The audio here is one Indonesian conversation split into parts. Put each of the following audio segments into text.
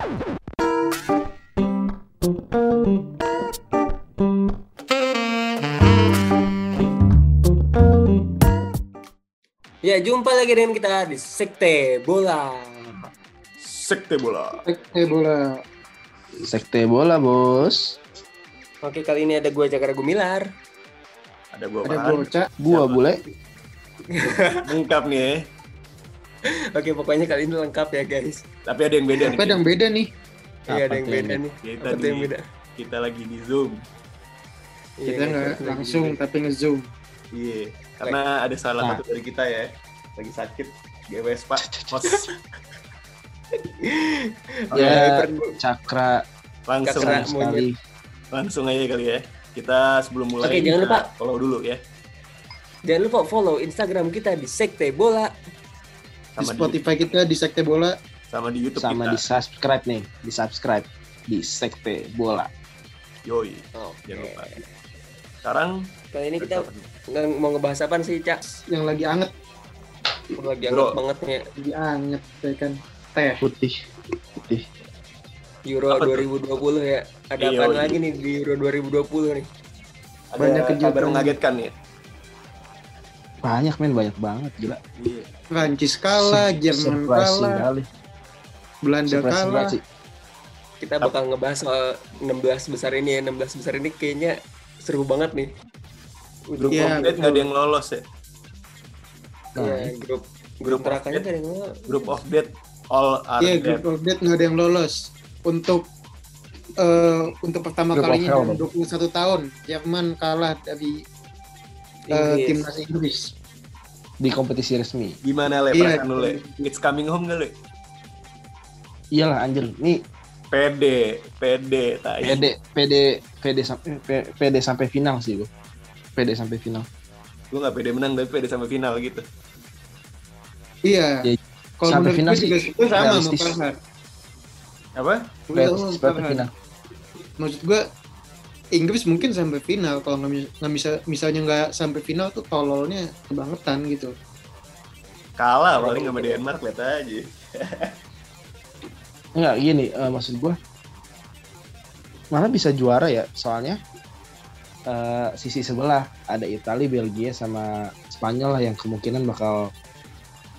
Ya, jumpa lagi dengan kita di Sekte Bola. Sekte bola. Sekte bola. Sekte bola, Bos. Oke, kali ini ada gue Cakra Gumilar. Ada gua Ada Farhan. bocah. Gua bule. Lengkap nih ya. Oke, pokoknya kali ini lengkap ya, guys. Tapi ada yang beda nih. Apa yang beda nih? Iya, ada yang beda nih. Kita Apa tuh yang beda? Kita lagi di Zoom. Iya, Kita nggak lagi- langsung tapi nge-zoom. Iya. Karena ada salah Nah. satu dari kita ya. Lagi sakit. GWS Pak. Host. Ya, Cakra Langsung Cakra. sekali. langsung aja kali ya. Kita sebelum mulai Oke, jangan lupa. follow dulu ya. Jangan lupa follow Instagram kita di Sekte Bola. Di Sama di, Spotify kita di Sekte Bola. sama di YouTube Sama kita. di subscribe nih, di subscribe di Sekte Bola. Yoi. Oke. Jangan lupa. Sekarang Kali ini kita nggak mau ngebahas apa sih, Cak? Yang lagi anget. Lagi Bro. anget banget nih Lagi anget ya kan. Teh. Putih. Putih. Euro Apa tuh? 2020 ya. Ada Iya, apa iya. lagi nih di Euro 2020 nih? ada Banyak kabar kejutan. mengagetkan ya. Banyak men, banyak banget gila. Iya. Prancis kalah, Sur- Jerman kalah, kali. Belanda kalah. sih. Kita bakal ngebahas soal 16 besar ini ya. 16 besar ini kayaknya seru banget nih. Grup Iya, update nggak ada yang lolos ya. Nah, Iya, grup Grup grup terakanya update. kan yang lo- Grup of death all are Iya, dead. grup update nggak ada yang lolos. Untuk eh, untuk pertama Grup of kalinya dalam dong. 21 tahun, Jerman kalah dari eh, Inggris. timnas Inggris. di kompetisi resmi. Gimana le Iya. perasaan lu le? It's coming home gak le? Iyalah anjir, nih Pede, pede, tai. PD PD PD sampai PD sampai final sih gua. PD sampai final. Gue gak pede menang tapi pede sampai final gitu. Iya. Ya, Kalau sampai final gue sih juga itu sama sama realistis. Farhan. Apa? Gue Sampai sama sampai final. maksud gue Inggris mungkin sampai final kalau nggak nggak bisa misalnya nggak sampai final tuh tololnya kebangetan gitu Kalah paling sama Denmark lihat aja. Enggak gini, eh, maksud gua malah bisa juara ya, soalnya eh, sisi sebelah ada Italia, Belgia sama Spanyol lah yang kemungkinan bakal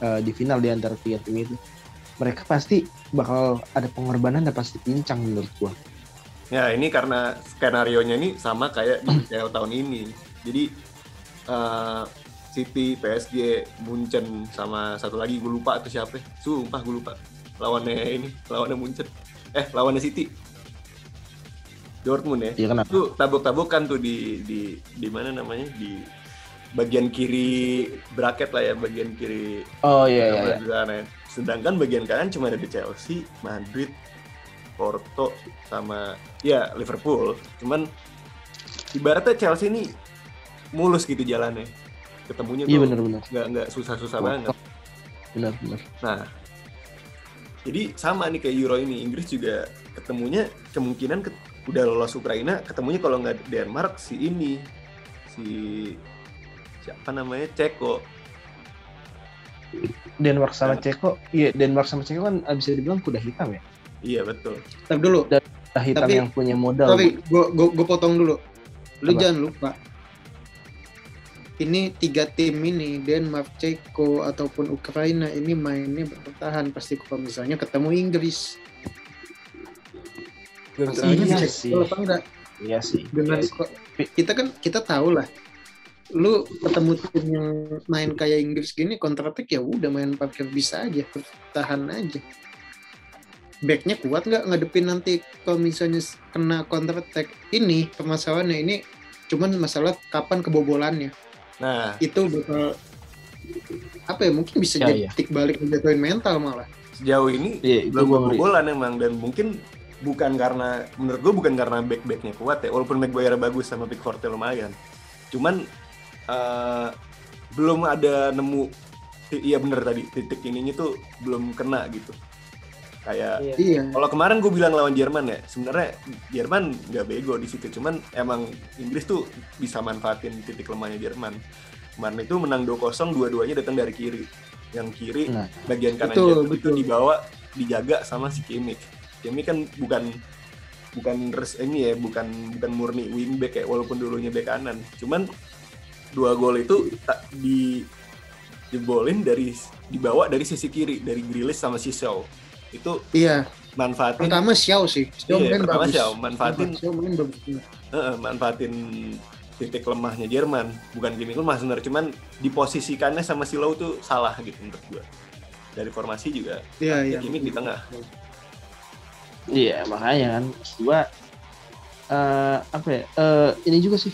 eh, di final di antara tiga tim itu. Mereka pasti bakal ada pengorbanan dan pasti pincang menurut gua. Ya ini karena skenario nya ini sama kayak di PL tahun ini. Jadi eh, City, PSG, Munchen sama satu lagi gue lupa itu siapa. Sumpah gue lupa. Lawannya ini, lawannya Munchen. Eh, lawannya City. Dortmund ya. Iya kenapa? Itu tabuk-tabukan tuh di di di mana namanya? Di bagian kiri bracket lah ya, bagian kiri Oh iya iya. iya. ya. Sedangkan bagian kanan cuma ada di Chelsea, Madrid, Porto, sama ya Liverpool. Cuman ibaratnya Chelsea ini mulus gitu jalannya. Ketemunya Iya tuh benar-benar. nggak nggak susah-susah banget. Benar-benar. Nah, jadi sama nih kayak Euro ini, Inggris juga ketemunya kemungkinan ket- udah lolos Ukraina, ketemunya kalau nggak Denmark si ini, si siapa namanya Ceko. Denmark sama Ceko, iya Denmark sama Ceko kan bisa dibilang kuda hitam ya. Iya betul. tapi dulu. Kuda hitam Tapi- yang punya modal. tapi gue gue potong dulu. Lu Apa? jangan lupa. Ini tiga tim ini Denmark, Ceko ataupun Ukraina ini mainnya bertahan. Pasti kalau misalnya ketemu Inggris. Masalahnya Iya sih. apa enggak Iya sih. dengan Iya kita kan kita tahu lah. Lu ketemu tim yang main kayak Inggris gini counter attack ya udah main parkir bisa aja bertahan aja backnya kuat nggak ngadepin nanti kalau misalnya kena counter attack? Ini permasalahannya ini cuman masalah kapan kebobolannya. Nah, itu bakal apa ya mungkin bisa Ya, jadi iya. tik balik menjatuhin mental malah. Sejauh ini Iya, itu belum kebobolan emang dan mungkin bukan karena menurut gue bukan karena back backnya kuat ya walaupun Maguire bagus sama Pickford lumayan. Cuman eh, belum ada nemu iya bener tadi titik ininya tuh belum kena gitu kayak Iya. iya kalau kemarin gue bilang lawan Jerman ya sebenarnya Jerman nggak bego di situ cuman emang Inggris tuh bisa manfaatin titik lemahnya Jerman kemarin itu menang 2-0 dua-duanya datang dari kiri yang kiri Nah. bagian kanan Betul, Jerman itu betul. dibawa dijaga sama si Kimmich Kimi kan bukan bukan res ini ya bukan bukan murni wingback ya walaupun dulunya back kanan cuman dua gol itu tak di jebolin dari dibawa dari sisi kiri dari Grilis sama si Shaw itu Iya, manfaatin pertama Xiao sih. Xiao Iya, main pertama bagus. Xiao, manfaatin Xiao main bagus. Heeh, manfaatin titik lemahnya Jerman. Bukan Kimi lemah sebenarnya cuman diposisikannya sama si Low tuh salah gitu menurut gua. Dari formasi juga Iya, iya. Kimi di tengah. Iya makanya kan. Gua eh apa ya eh, ini juga sih.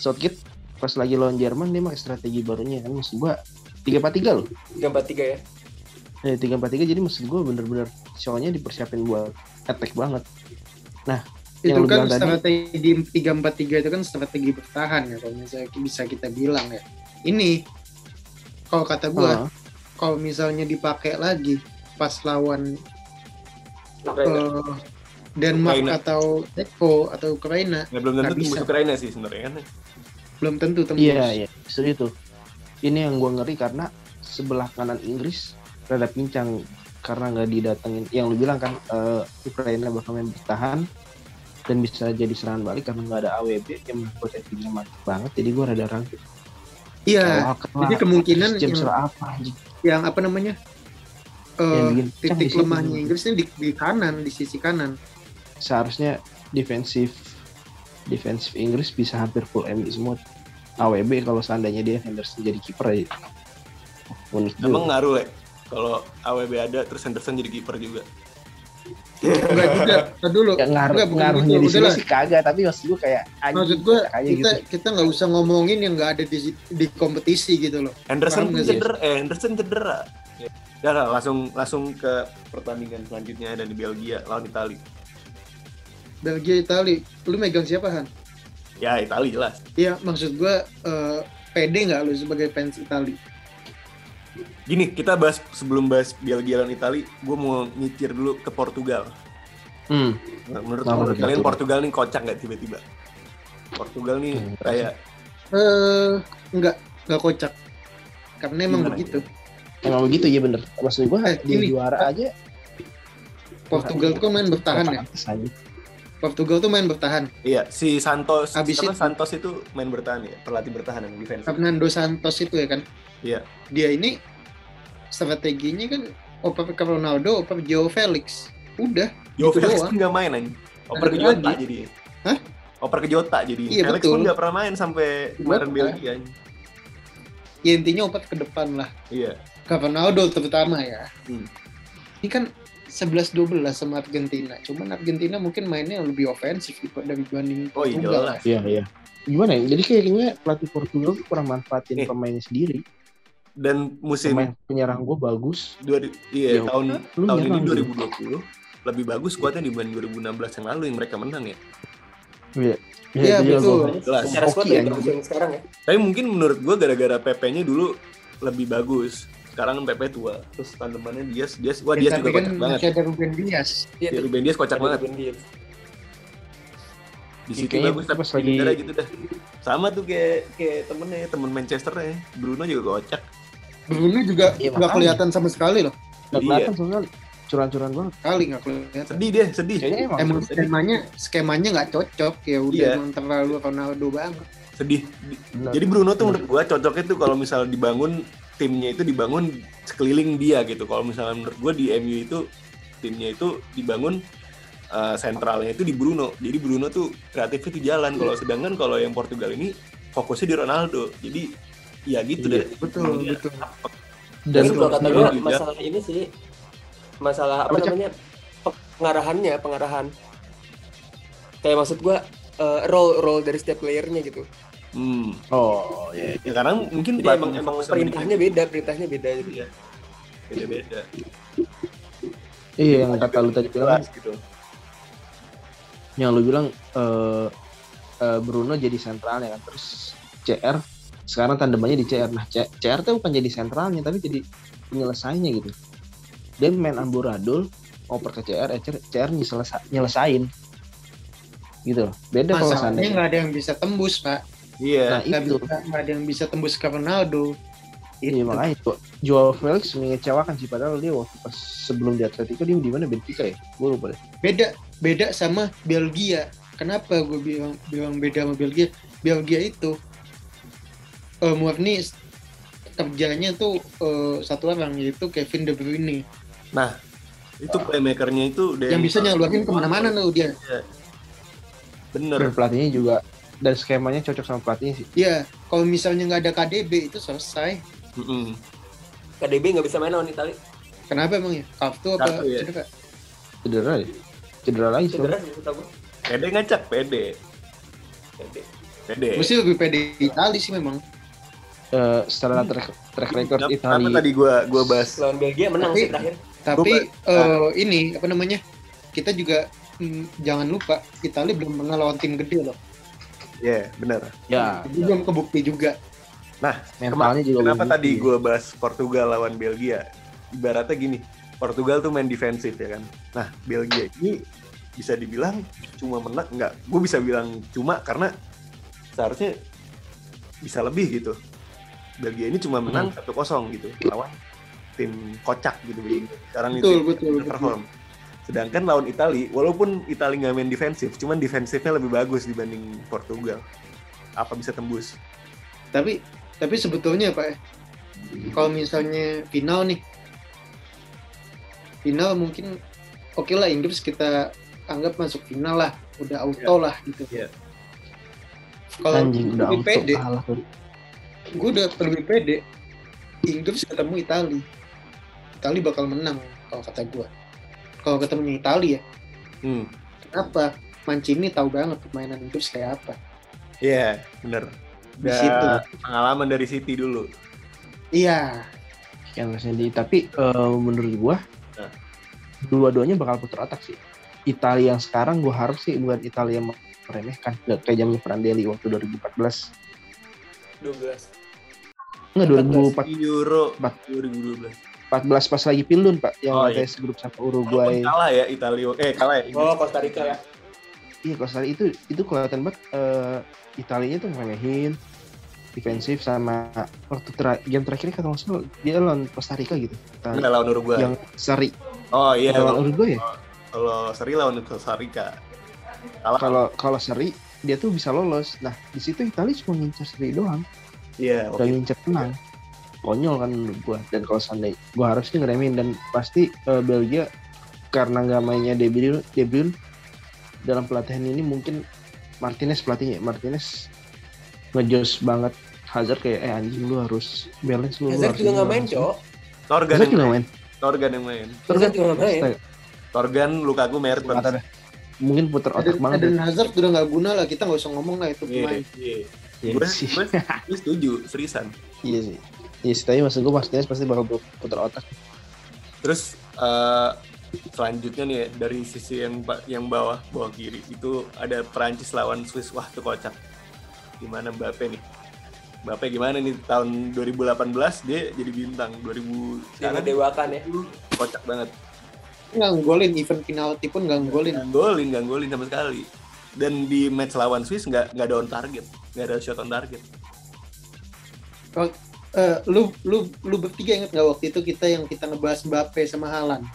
Southgate pas lagi lawan Jerman dia pakai strategi barunya. Kan maksud gua tiga empat tiga loh. Tiga empat tiga ya eh tiga empat tiga jadi maksud gua bener-bener show-nya dipersiapin buat attack banget Itu Yang lu kan bilang tadi. strategi 343 itu kan strategi bertahan ya kalau misalnya bisa kita bilang ya. Ini kalau kata gua Ah, kalau misalnya dipakai lagi pas lawan Ukraina. eh, Denmark Ukraina. atau Eko atau Ukraina ya, belum tentu bisa. Ukraina sih sebenarnya kan belum tentu tembus. iya iya justru itu ini yang gua ngeri karena sebelah kanan Inggris rada pincang karena nggak didatengin yang lu bilang kan eh, Ukraina bakal main bertahan dan bisa jadi serangan balik karena nggak ada AWB yang membuat timnya mantap banget jadi gua rada ragu Iya, jadi kemungkinan yang, apa yang apa namanya? eh, yang bikin pecah di titik situ. lemahnya Inggris ini di, di kanan, di sisi kanan. seharusnya defensif defensif Inggris bisa hampir full MU semua AWB kalau seandainya dia Henderson jadi kiper ya unik emang ngaruh ya kalau AWB ada terus Henderson jadi kiper juga Enggak juga. Tar dulu. ya, ngaruh Enggak, bukan ngaruhnya gitu. di sini sih kagak tapi maksud gue kayak anjing, Maksud gue kita gitu kita nggak usah ngomongin yang nggak ada di di kompetisi gitu loh. Henderson cedera eh Henderson cedera ya. Udah lah, langsung langsung ke pertandingan selanjutnya ada di Belgia lawan Italia Belgia Itali, lu megang siapa Han? ya Italia lah Iya, maksud gue eh, pede nggak lu sebagai fans Itali? Gini kita bahas sebelum bahas Belgia lawan Italia gue mau nyicir dulu ke Portugal hmm. Nah, menurut Kenapa menurut kalian Portugal? Nih kocak nggak tiba-tiba Portugal nih Hmm, kayak Eh, nggak nggak kocak. Karena emang Gimana? begitu. emang begitu ya bener maksud gue Eh, dia ini, juara aja Portugal tuh kan main bertahan ya. Portugal tuh main bertahan. iya si Santos siapa itu- Santos itu main bertahan ya pelatih bertahan yang defense Fernando Santos itu ya kan. Iya. Dia ini strateginya kan oper ke Ronaldo, oper Joe Felix. Udah. Yo Gitu Felix doang. pun nggak main anjing oper ke Jota jadi Hah? oper ke Jota jadi Iya, Felix betul. pun nggak pernah main sampai kemarin. Belgia. Ya intinya oper ke depan lah. iya Ke Ronaldo terutama ya. Hmm. Ini kan 11-12 sama Argentina. Cuman Argentina mungkin mainnya lebih ofensif dari dibanding Oh, iya, Portugal. jelas. iya iya gimana ya jadi kayaknya pelatih Portugal tuh kurang manfaatin Eh. pemainnya sendiri dan musim pemain penyerang gue bagus. dua iya Ya, tahun lu tahun ini nyerang gitu. 2020 lebih bagus kuatnya dibanding 2016 yang lalu yang mereka menang ya? Iya, Iya, dia betul. jelas. Secara squad yang sekarang ya? Tapi mungkin menurut gua gara-gara PP-nya dulu lebih bagus. Sekarang PP tua. Terus tandemannya Dias Dias wah Dias juga kocak banget. Ada Ruben Dias. Iya Ya, tuh. Ruben Dias kocak banget. Di situ Kayaknya bagus tapi lagi- gitu dah. Sama tuh kayak kayak temennya temen Manchester ya Bruno juga kocak Bruno juga Iya, nggak makanya. kelihatan sama sekali loh. nggak Iya. kelihatan sama sekali curan-curan banget Kali nggak kelihatan. sedih deh sedih kayaknya emang, Emang sedih. skemanya skemanya nggak cocok ya udah Iya. emang terlalu Ronaldo banget. sedih Di- Bener. jadi Bruno tuh menurut gua cocoknya tuh kalau misalnya dibangun timnya itu dibangun sekeliling dia gitu kalau misalnya menurut gua di MU itu timnya itu dibangun uh, sentralnya itu di Bruno jadi Bruno tuh kreatifnya tuh jalan kalau sedangkan kalau yang Portugal ini fokusnya di Ronaldo jadi ya gitu Iya, deh. Betul Emang dia betul. dan Tapi kalau kata Iya, gue juga. masalah ini sih masalah apa Apa, namanya pengarahannya pengarahan. Kayak maksud gue eh, role role dari setiap playernya gitu. Hmm. oh iya. Ya karena mungkin jadi emang emang perintahnya beda perintahnya beda gitu. Dia. beda beda iya yang kata lu tadi bilang. gitu. Yang lu bilang eh eh, Bruno jadi sentralnya kan terus CR sekarang tandemannya di CR nah C- CR tuh bukan jadi sentralnya tapi jadi penyelesainya gitu. Dia main amburadul oper ke CR eh, CR, CR nyelesa- nyelesain. Gitu loh. Beda kalau Masalahnya seandainya. nggak ada yang bisa tembus pak. iya. Nah Nggak itu. bisa nggak ada yang bisa tembus ke Ronaldo. Iya Itu. makanya itu. Joao Felix mengecewakan sih padahal dia waktu pas sebelum di Atletico dia di mana? Benfica ya? Gue lupa deh. beda beda sama Belgia. Kenapa gue bilang bilang beda sama Belgia? Belgia itu eh murni kerjanya tuh eh, satu orang yaitu Kevin De Bruyne Nah, itu playmakernya itu yang bisa nyalurin ke mana-mana tuh dia bener. Dan pelatihnya juga dan skemanya cocok sama pelatihnya sih. Iya, kalau misalnya nggak ada KDB itu selesai. Mm-mm. KDB nggak bisa main lawan Itali. Kenapa emang ya? Kartu apa Kartu ya. cedera? Cedera ya? Cedera lagi Cedera sih. Pede ngacak, pede. KDB. Pede. Mesti lebih pede Itali sih memang. Eh, setelah track, track record Kenapa- Italia Kenapa tadi gua gua bahas Lawan Belgia menang Tapi- sih terakhir. Tapi Gua- eh, ini apa namanya? Kita juga mm, jangan lupa Itali belum pernah lawan tim gede loh. ya bener. ya Jadi belum kebukti juga. mentalnya juga Kenapa tadi gue bahas Portugal lawan Belgia? Ibaratnya gini, Portugal tuh main defensif ya kan. Nah, Belgia ini bisa dibilang cuma menang nggak? Gue bisa bilang cuma karena seharusnya bisa lebih gitu. Belgia ini cuma menang Hmm. 1-0 gitu lawan tim kocak gitu begini. Sekarang Betul, itu betul, betul. perform. Sedangkan lawan Itali, walaupun Itali nggak main defensif, cuman defensifnya lebih bagus dibanding Portugal. Apa bisa tembus? Tapi tapi sebetulnya Pak ya, kalau misalnya final nih final mungkin oke lah Inggris kita anggap masuk final lah udah auto lah gitu Iya. kalau lebih auto pede kalah. Gue udah lebih pede Inggris ketemu Itali Itali bakal menang kalau kata gue kalau ketemu Itali ya Hmm. kenapa Mancini tahu banget permainan Inggris kayak apa Iya, bener. Di Udah situ. pengalaman dari City dulu. iya yang sendiri tapi eh, menurut gua Nah. dua-duanya bakal putar otak sih Italia yang sekarang gua harap sih bukan Italia yang meremehkan kayak zamannya Prandelli waktu 2014 12. enggak 2014 Euro Empat. 2012. pas lagi Pildun pak yang Oh, ATS grup sama Uruguay Walaupun kalah ya Italia. Eh, kalah ya. Oh, Costa Rica ya. iya Costa Rica itu itu kelihatan banget eh Italianya tuh ngeremehin defensif sama waktu tera game terakhir kata nggak salah dia lawan Costa Rica gitu. Enggak lawan Uruguay. yang seri Oh iya, lawan kalau- Uruguay ya kalau seri lawan Costa Rica. Kalau kalau seri dia tuh bisa lolos nah di situ Italia cuma ngincar seri doang Iya, udah oke. ngincar menang konyol kan menurut gua dan kalau seandainya gua harus sih ngeremehin dan pasti eh, Belgia karena nggak mainnya De Bruyne, De Bruyne dalam pelatihan ini mungkin Martinez pelatihnya Martinez ngejos banget Hazard kayak eh anjing lu harus balance lu Hazard juga nggak main, harus ini." Cok. Torgan yang juga main. main Torgan yang main. Hazard juga nggak main. Torgan, Lukaku, Mertens. Mungkin puter otak Eden, banget Eden Hazard udah nggak guna lah kita nggak usah ngomong lah itu Iya, pemain iya. Iya Gue sih. gue setuju, seriusan. iya sih iya sih tapi maksud gua Martinez pasti bakal puter otak Terus eh, selanjutnya nih ya, dari sisi yang yang bawah bawah kiri itu ada Perancis lawan Swiss. Wah, itu kocak. Gimana Mbappe nih? Mbappe gimana nih tahun 2018 dia jadi bintang 2000 Dia mendewakan ya. kocak banget. Nggak golin event penalti pun nggak golin Nggak golin, nggak golin sama sekali. Dan di match lawan Swiss nggak nggak ada on target, nggak ada shot on target. Eh, lu lu lu bertiga inget nggak waktu itu kita yang kita ngebahas Mbappe sama Halan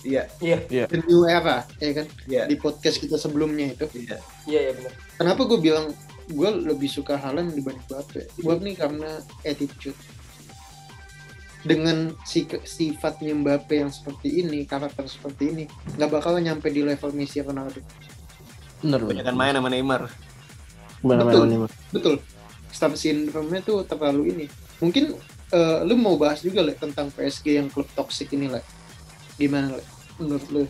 Iya, Iya, the new era ya kan? Iya, di podcast kita sebelumnya itu. Iya. iya ya benar. kenapa gue bilang gue lebih suka Halan dibanding Mbappe? Gue nih karena attitude dengan si sifatnya Mbappe yang seperti ini karakter seperti ini nggak bakal nyampe di level Messi Ronaldo. Bener Banyak kan main sama Neymar. bener Betul. bener. betul. Star syndrome-nya tuh terlalu ini. Mungkin eh, lu mau bahas juga lah tentang PSG yang klub toxic ini lah gimana lah menurut lu?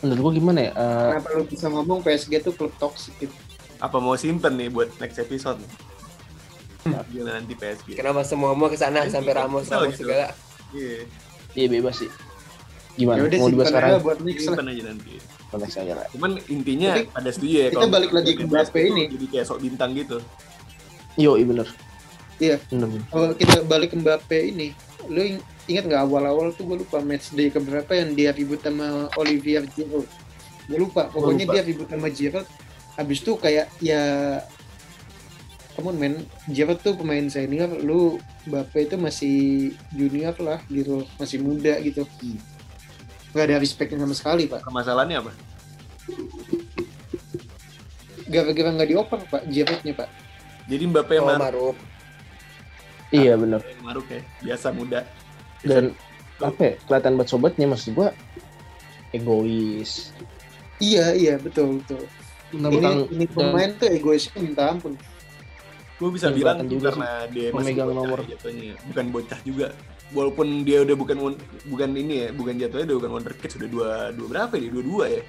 Menurut gua gimana ya? Eh, kenapa lu bisa ngomong PSG tuh klub toxic gitu? Apa mau simpen nih buat next episode? Gila nanti PSG. Kenapa semua mau ke sana sampai Ramos bisa Ramos gitu. segala. Iya, iya bebas sih gimana ya udah mau dibahas sekarang buat next lah aja nanti. konteks aja lah Cuman intinya Tapi pada setuju ya kita balik lagi ke Mbappe ini. Jadi kayak sok bintang gitu. yo iya bener Iya. bener bener. kalau kita balik ke Mbappe ini lu ing- ingat nggak awal-awal tuh gue lupa match day keberapa yang dia ribut sama Olivier Giroud gue lupa pokoknya lupa. dia ribut sama Giroud habis itu kayak ya come on men Giroud tuh pemain senior lu Mbappe itu masih junior lah gitu masih muda gitu Hmm. nggak ada respectnya sama sekali pak Permasalahannya apa? gara-gara nggak dioper pak Giroudnya pak Jadi Mbappe yang Oh, maruk, Maruk. Iya bener. yang maruk ya, biasa muda. Dan apa ya, kelihatan buat sobatnya maksud gua egois. iya iya betul betul ini, ini pemain tuh egoisnya minta ampun gue bisa Dan bilang juga karena dia masih pemegang bocah nomor. jatuhnya bukan bocah juga. Walaupun dia udah bukan bukan ini ya bukan jatuhnya udah bukan wonderkid sudah dua dua berapa ya? Dua dua ya?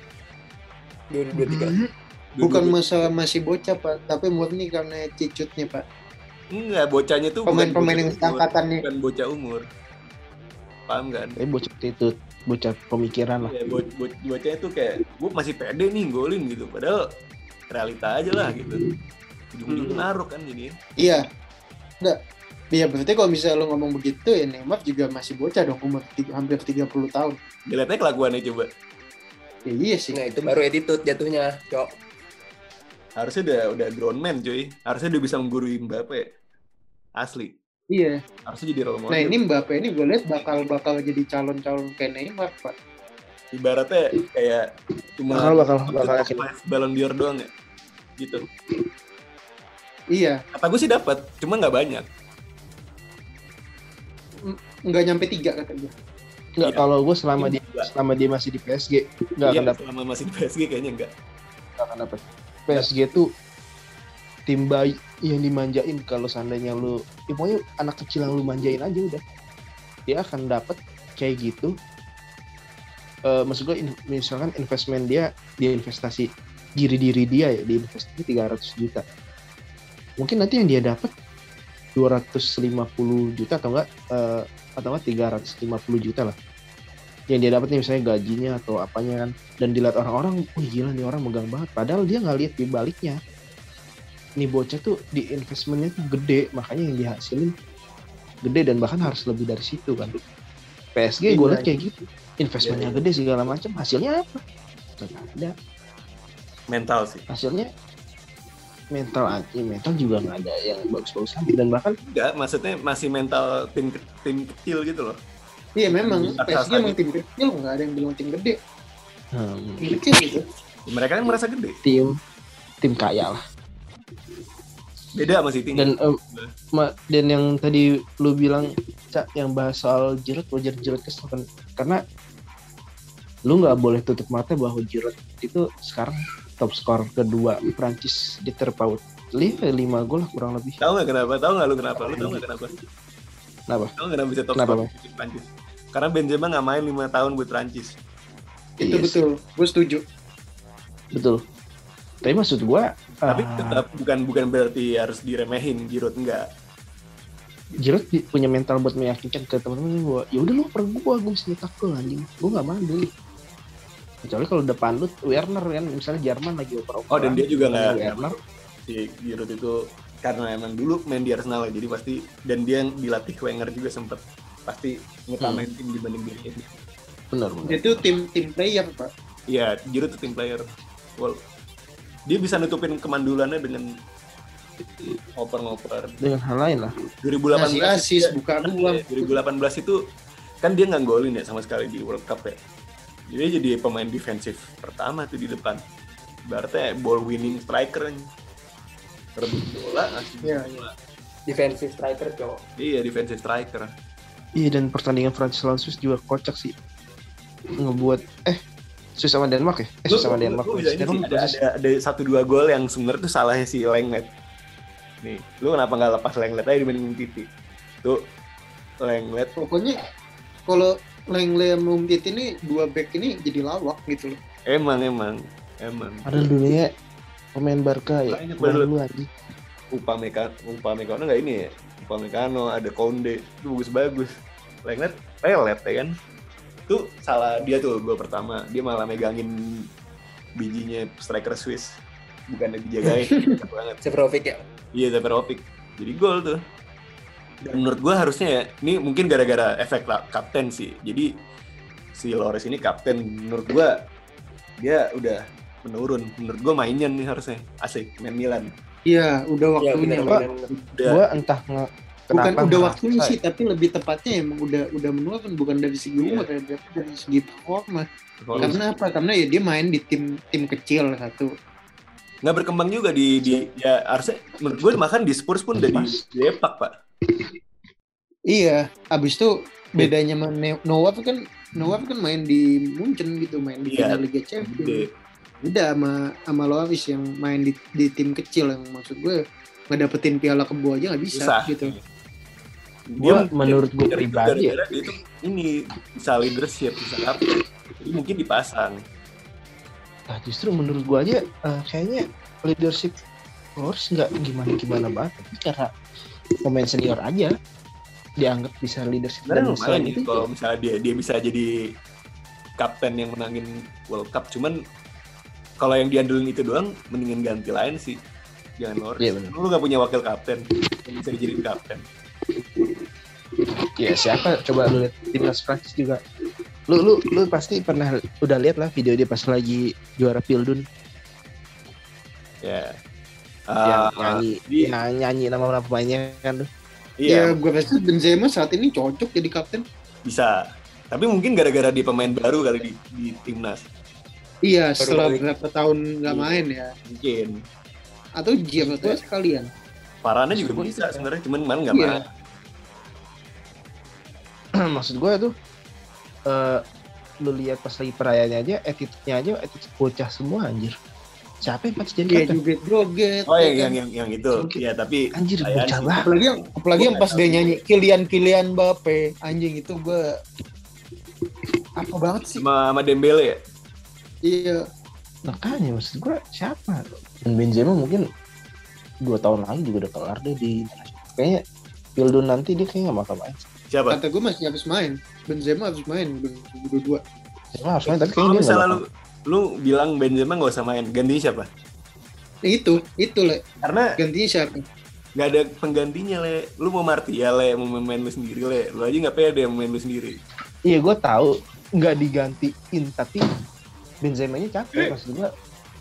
Dua dua tiga. Dua- bukan dua- masalah masih bocah pak. Tapi murni karena cicutnya pak. Enggak bocahnya tuh bukan pemain-pemain yang umur, seangkatannya. Bukan bocah umur. Paham kan? Eh bocah itu bocah pemikiran lah. ya, bo- bo- bocahnya tuh kayak gue masih pede nih golin gitu. Padahal realita aja lah gitu ujung-ujungnya Hmm. naruh kan jadi iya enggak Iya berarti kalau misalnya lo ngomong begitu ya Neymar juga masih bocah dong umur tiga- hampir 30 tahun. dilihatnya kelakuannya coba Ya iya sih. Nah itu baru attitude jatuhnya, cok. harusnya udah udah grown man cuy harusnya udah bisa menggurui Mbappe asli Iya. harusnya jadi role model Nah ini Mbappe ini gue lihat bakal bakal jadi calon-calon kayak Neymar pak. ibaratnya kayak cuma Bakal bakal bakal yakin. five Ballon d'Or doang ya gitu Iya. kata gue sih dapat cuma nggak banyak Nggak nyampe tiga kata gue. Enggak Iya. kalau gue selama dia Enggak. selama dia masih di PSG enggak Iya, akan dapat selama masih di PSG kayaknya enggak nggak akan dapat. PSG tuh tim bayi yang dimanjain kalau seandainya lu ya pokoknya anak kecil yang lu manjain aja udah dia akan dapat kayak gitu Eh maksud gue in- misalkan investment dia dia investasi diri diri dia ya di investasi 300 juta mungkin nanti yang dia dapat 250 juta atau enggak eh, atau enggak 350 juta lah yang dia dapat nih misalnya gajinya atau apanya kan dan dilihat orang-orang, wih gila nih orang megang banget. Padahal dia nggak lihat di baliknya. Nih bocah tuh di investmentnya tuh gede, makanya yang dihasilin gede dan bahkan harus lebih dari situ kan. PSG gue Iya, liat kayak gitu, investmentnya Iya, iya. gede segala macam, hasilnya apa? Nggak ada. mental sih Hasilnya mental aja, mental juga nggak ada yang bagus-bagus amat dan bahkan enggak maksudnya masih mental tim tim kecil gitu loh. Iya memang. PSG emang tim kecil nggak ada yang bilang tim gede. hmm, Tim kecil gitu. mereka kan merasa gede. Tim tim kaya lah. beda sama City dan em, ma- dan yang tadi lu bilang cak yang bahas soal Giroud wajar Giroud kesel kan? Karena lu nggak boleh tutup mata bahwa Giroud itu sekarang top skor kedua Prancis di terpaut lima lima gol lah kurang lebih. Tahu nggak kenapa? Tahu nggak lu kenapa? Lu tahu nggak kenapa? Kenapa? tahu nggak kenapa bisa top Kenapa, di Prancis? Karena Benzema nggak main lima tahun buat Prancis. Itu sih, betul. Gue setuju. betul. Tapi maksud gua tapi ah, tetap bukan bukan berarti harus diremehin Giroud enggak Giroud punya mental buat meyakinkan ke teman-teman bahwa ya udah lu per gua gua bisa nyetak gol anjing. Gua nggak mandul kecuali kalau depan lu Werner kan misalnya Jerman lagi oper-oper oh dan dia juga nggak Werner. si Giroud itu karena emang dulu main di Arsenal ya, jadi pasti dan dia yang dilatih Wenger juga sempet pasti ngutamain tim dibanding dirinya benar benar. Itu tim tim player pak. iya Giroud tuh tim player. Well, dia bisa nutupin kemandulannya dengan ngoper-ngoper. Dengan hal lain lah. 2018 Ngasih asis, dia- buka Iya, ruang. 2018 itu kan dia nggak golin ya sama sekali di World Cup ya. Jadi jadi pemain defensif pertama tuh di depan. Berarti ball winning striker rebut bola ngasih Iya, bola. Defensive striker, cok. Iya defensive striker. Iya dan pertandingan Prancis lawan Swiss juga kocak sih. Ngebuat eh Swiss sama Denmark ya? Eh Swiss sama Lu- Denmark. lu ini sih, Denmark ada, ada, ada satu dua gol yang sebenarnya tuh salahnya si Lenglet. Nih, lu kenapa nggak lepas Lenglet aja dibanding Titi? Tuh Lenglet Pokoknya kalau Lengle sama Umtit ini dua back ini jadi lawak gitu loh. emang emang emang Padahal dunia pemain Barca ya. Banyak Wah, banget. lu anjing. Upamecano, Upamecano nggak ini ya? Upamecano, ada Konde, itu bagus-bagus. Lenglet, pelet ya kan? Itu salah dia tuh gol pertama. Dia malah megangin bijinya striker Swiss. Bukan dijagain. Keren banget. Severovic ya. Iya, Zaperovic. Jadi gol tuh. Dan menurut gua harusnya ya, ini mungkin gara-gara efek kapten sih. Jadi si Lores ini kapten. Menurut gua dia udah menurun. Menurut gua mainnya nih harusnya. Asik, main Milan. Iya, udah Iya waktunya. benar Pak. Gue entah nge bukan udah waktunya selesai. sih, tapi lebih tepatnya emang udah udah menua kan bukan dari segi Iya. umur ya, tapi dari segi performa. Karena apa? Karena ya dia main di tim tim kecil satu. nggak berkembang juga di di ya harusnya menurut gue makan di Spurs pun udah di Depak pak Iya, abis itu bedanya sama Noah kan Noah kan main di Munchen gitu, main di Iya. final Liga Champions. Gede. Beda sama sama Loris yang main di, di tim kecil yang maksud gue ngedapetin piala kebo aja nggak bisa susah gitu. Gua- menurut gue pribadi ya. dia tuh ini bisa leadership bisa apa jadi mungkin dipasang Nah, justru menurut gua aja eh, kayaknya leadership Wolves nggak gimana gimana banget tapi karena pemain senior aja dianggap bisa leadership dan lumayan itu kalau misalnya dia dia bisa jadi kapten yang menangin World Cup. Cuman kalau yang diandelin itu doang mendingan ganti lain sih. Jangan Loris Iya, benar. lu nggak punya wakil kapten yang bisa dijadiin kapten. Ya siapa? Coba lu lihat timnas Prancis juga. Lu lu lu pasti pernah udah lihat lah video dia pas lagi juara Pildun. Ya. Yang Ah, nyanyi yang nyanyi nama nama pemainnya kan tuh iya Ya gue rasa Benzema saat ini cocok jadi kapten. bisa tapi mungkin gara-gara dia pemain baru kali di, di timnas Iya, setelah balik. berapa tahun nggak Iya. main ya. mungkin Atau Giroud atau sekalian. Parana juga Maksud bisa itu, sebenarnya cuman mana nggak Iya. main maksud gua tuh eh lu lihat pas lagi perayaannya aja attitude-nya aja attitude bocah semua anjir siapa yang pasti jadi Iya joget. oh ya yang yang yang, yang itu. Oke. ya tapi anjir bocah sih. banget. Apalagi yang apalagi yang pas dia nyanyi Kylian Kylian Mbappe. Anjing itu gue apa banget sih? Sama, sama Dembele ya? Iya. Makanya maksud gua siapa? Dan Benzema mungkin dua tahun lagi juga udah kelar deh di kayaknya Pildun nanti dia kayaknya nggak bakal main. Siapa? Kata gue masih harus main. Benzema harus main 2022 Benzema harus main tapi kalau kayaknya dia misalnya lu lu bilang Benzema nggak usah main. Gantinya siapa? Itu itu le. Karena gantinya siapa? nggak ada penggantinya le. Lu mau Martial le mau main lu sendiri le. Lu aja nggak pede mau main lu sendiri. Iya gue tahu. Nggak digantiin tapi Benzema nya Eh, capek maksud gue.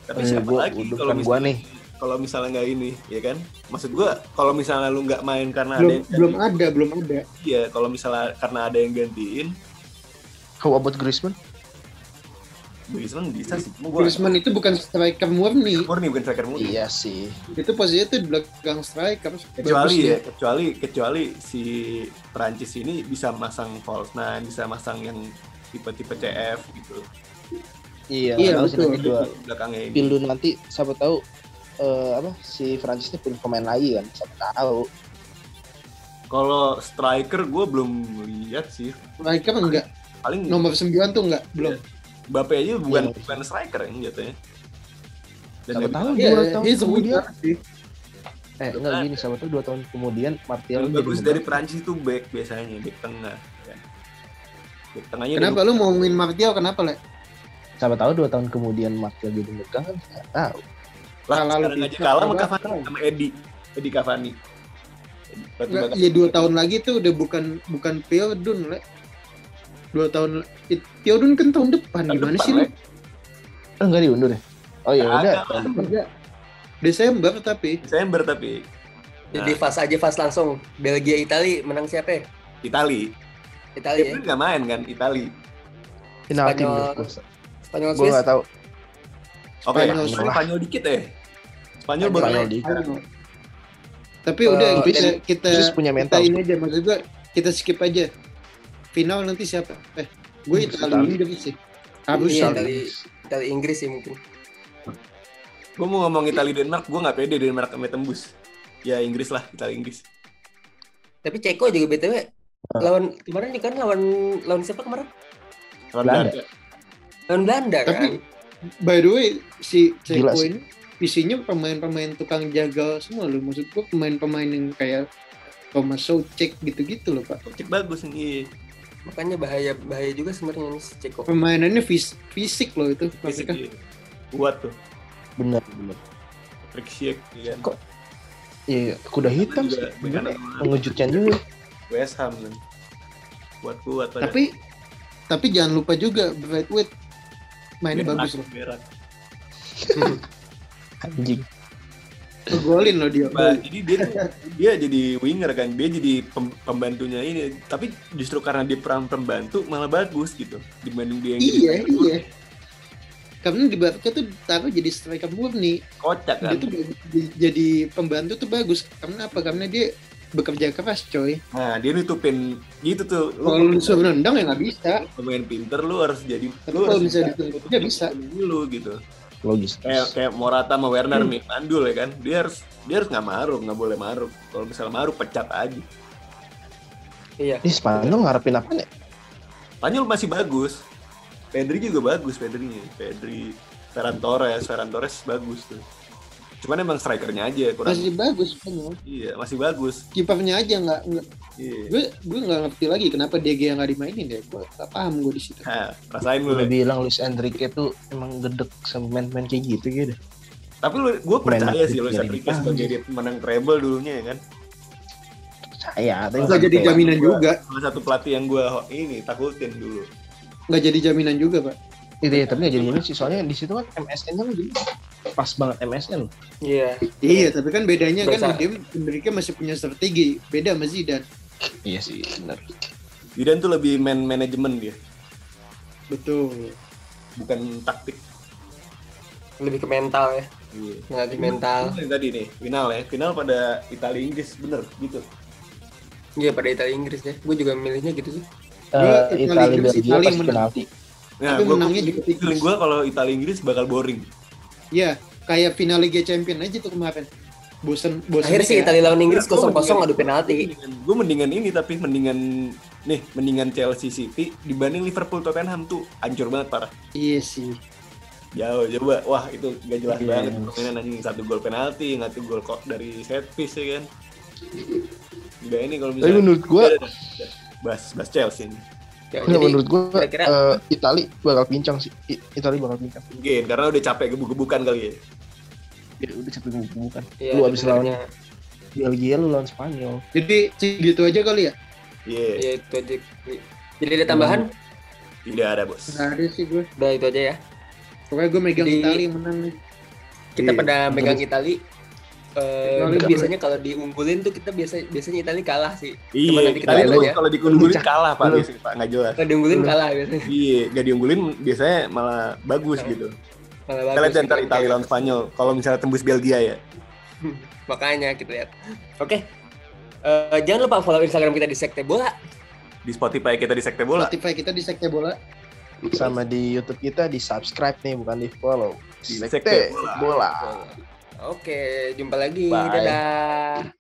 tapi Eh, siapa gua- lagi kalau bukan gua misalnya nih. kalau misalnya nggak ini ya kan? Maksud gua kalau misalnya lu nggak main karena ada belum yang belum gantiin, ada belum ada. Iya kalau misalnya karena ada yang gantiin. How about Griezmann? Griezmann bisa sih Cuma gua Griezmann itu bukan striker murni. Murni bukan striker murni. Iya sih. itu posisinya tuh di belakang striker kecuali ya kecuali kecuali si Prancis ini bisa masang false nine bisa masang yang tipe-tipe CF gitu. Iya. Iya, betul. nanti gua belakangnya ini. Nanti siapa tahu eh, apa si Prancis ini punya pemain lagi kan siapa tahu. kalau striker gue belum lihat sih. Striker enggak? Paling nomor 9 tuh enggak? Belum Mbappe aja bukan Iya. bukan striker yang jatuhnya dan Siapa tahu iya dua tahun dia sebut kemudian. sih. Eh enggak gini siapa tahu dua tahun kemudian Martial yang jadi bagus dari Prancis itu back biasanya back tengah. Ya. back tengahnya kenapa lu mau ngomongin Martial kenapa le? Siapa tahu dua tahun kemudian Martial jadi megang kan nggak tahu. lah Kalah lu sekarang aja kalah sama Cavani sama Edi. Edi Cavani. Batu Enggak, bakar. ya dua tahun lagi tuh udah bukan bukan Piodun le dua tahun Piodun kan tahun depan Tahun gimana depan, sih lu Le. Eh, enggak diundur ya? Oh iya udah. Desember tapi Desember tapi Jadi Nah. fast aja fast langsung. Belgia Itali menang siapa ya? Itali Itali ya. nggak main kan Itali Final tim Spanyol. gue. Spanyol Gue Swiss. nggak tahu. oke Spanyol, Spanyol, Spanyol dikit ya Spanyol baru Spanyol main. di. tapi Eh, udah tapi kita kita Swiss punya kita mental. ini aja maksud gua kita skip aja final nanti siapa eh gue Hmm, Itali Itali. Inggris sih harus Iya. Itali, Itali Inggris sih mungkin. gue mau ngomong Itali Denmark gue nggak pede Denmark sampai tembus ya Inggris lah Itali Inggris Tapi Ceko juga BTW Ah. lawan kemarin kan lawan lawan siapa kemarin? Lawan Belanda. Belanda. Lawan Belanda kan. Tapi- by the way si Ceko ini isinya pemain-pemain tukang jagal semua loh maksud gua pemain-pemain yang kayak Thomas Soucek gitu-gitu loh pak Cek bagus nih Makanya bahaya bahaya juga sebenarnya nih si Ceko. permainannya fis- fisik loh itu Fisik mereka dia. kuat tuh Bener bener. Trick Sheik ya. Kok Iya, kuda hitam sih. Mengejutkan juga. West Ham kan kuat kuat tapi tapi jangan lupa juga Brightwood mainnya Berak, bagus loh berak. Anjing. Ngegolin loh dia. Bah, jadi dia dia jadi winger kan, dia jadi pem- pembantunya ini. Tapi justru karena dia peran pembantu malah bagus gitu dibanding dia yang jadi Iya, iya. Karena di Barca tuh taruh jadi striker murni. kocak Dia kan. tuh di- jadi pembantu tuh bagus. Karena apa? Karena dia bekerja keras, coy. Nah dia nutupin gitu tuh. Kalau lu disuruh nendang ya nggak bisa. pemain pinter lu harus jadi Tapi lu kalau harus ditutup, dia bisa. dulu gitu. Logis. Kayak kayak Morata sama Werner nih mandul ya kan. Dia harus dia harus nggak maruk, nggak boleh maruk. Kalau misalnya maruk pecat aja. Iya. Ini Spanyol ngarepin apa nih? Spanyol masih bagus. Pedri juga bagus Pedri Pedri Ferran Torres, Ferran Torres bagus tuh. Cuman emang strikernya aja kurang. Masih bagus Spanyol. Iya, masih bagus. Kipernya aja nggak Iya. gue gue nggak ngerti lagi kenapa DG yang nggak dimainin deh. Gue nggak paham gue di situ. Rasain lu. Udah Le. bilang Luis Enrique tuh emang gedek sama main-main kayak gitu gitu. Tapi lu gue percaya sih Luis Enrique jadi sebagai dia pemenang treble dulunya ya kan. Saya, tapi Nggak jadi jaminan Gua- juga. Salah satu pelatih yang gue ini takutin dulu. Nggak jadi jaminan juga pak. Itu ya, tapi nggak jadi sih. Soalnya di situ kan MSN kan jadi pas banget MSN. Iya. Iya, tapi kan bedanya Bisa. kan dia Enrique masih punya strategi. Beda sama Zidane. Iya sih, benar. Zidane tuh lebih main manajemen dia, Betul. bukan taktik. Lebih ke mental ya. Iya. Ngelatih mental. Tadi nih final ya, final pada Italia Inggris bener gitu. Iya pada Italia Inggris ya. Gue juga milihnya gitu sih. Eh, Italia Italia Inggris, Belgia menang. penalti. Nah, Tapi gua, menangnya juga tipis. feeling gue kalau Italia Inggris bakal boring. Iya, kayak final Liga Champion aja tuh kemarin. Bosen bosen. Akhirnya sih Italia lawan Inggris Gua kosong kosong mendingan- adu penalti. Gue mendingan ini tapi mendingan nih mendingan Chelsea City dibanding Liverpool Tottenham tuh hancur banget parah. Iya sih. Jauh coba, wah itu gak jelas Iya. banget permainan anjing satu gol penalti, satu gol kok dari set piece ya kan. Udah ini kalau Tapi misalnya menurut gua, Udah, udah, udah. Bas, bas Chelsea nih. Ya, nggak, jadi menurut gua kira-kira eh, Itali bakal pincang sih. I- Itali bakal pincang. Mungkin karena udah capek gebuk-gebukan kali ya. Ya udah capek bukan. iya, lu abis lawan. Belgia lu lawan Spanyol. Jadi gitu aja kali ya. Iya, Iya itu aja. Jadi ada tambahan? tidak ada bos. Nggak ada sih gue. Udah itu aja ya. Pokoknya gue megang Di- Italia menang nih. Kita Iya. pada megang Itali. Eh, boleh. biasanya kalau diunggulin tuh kita biasa biasanya Itali kalah sih. Iya, Cuman nanti kita Itali lihat tuh ya. kalau diunggulin kalah pak biasanya pak nggak jelas. Kalau diunggulin kalah biasanya. Iya, gak diunggulin biasanya malah bagus gitu. Malah Kita bagus lihat gitu. Italia lawan Spanyol. Kalau misalnya tembus Belgia ya. Makanya kita lihat. Oke. Eh, jangan lupa follow Instagram kita di Sekte Bola. Di Spotify kita di Sekte Bola. Spotify kita di Sekte Bola. Sama di YouTube kita di subscribe nih bukan di follow. Di Sekte Sekte Bola. bola. Oke, jumpa lagi. Bye. Dadah.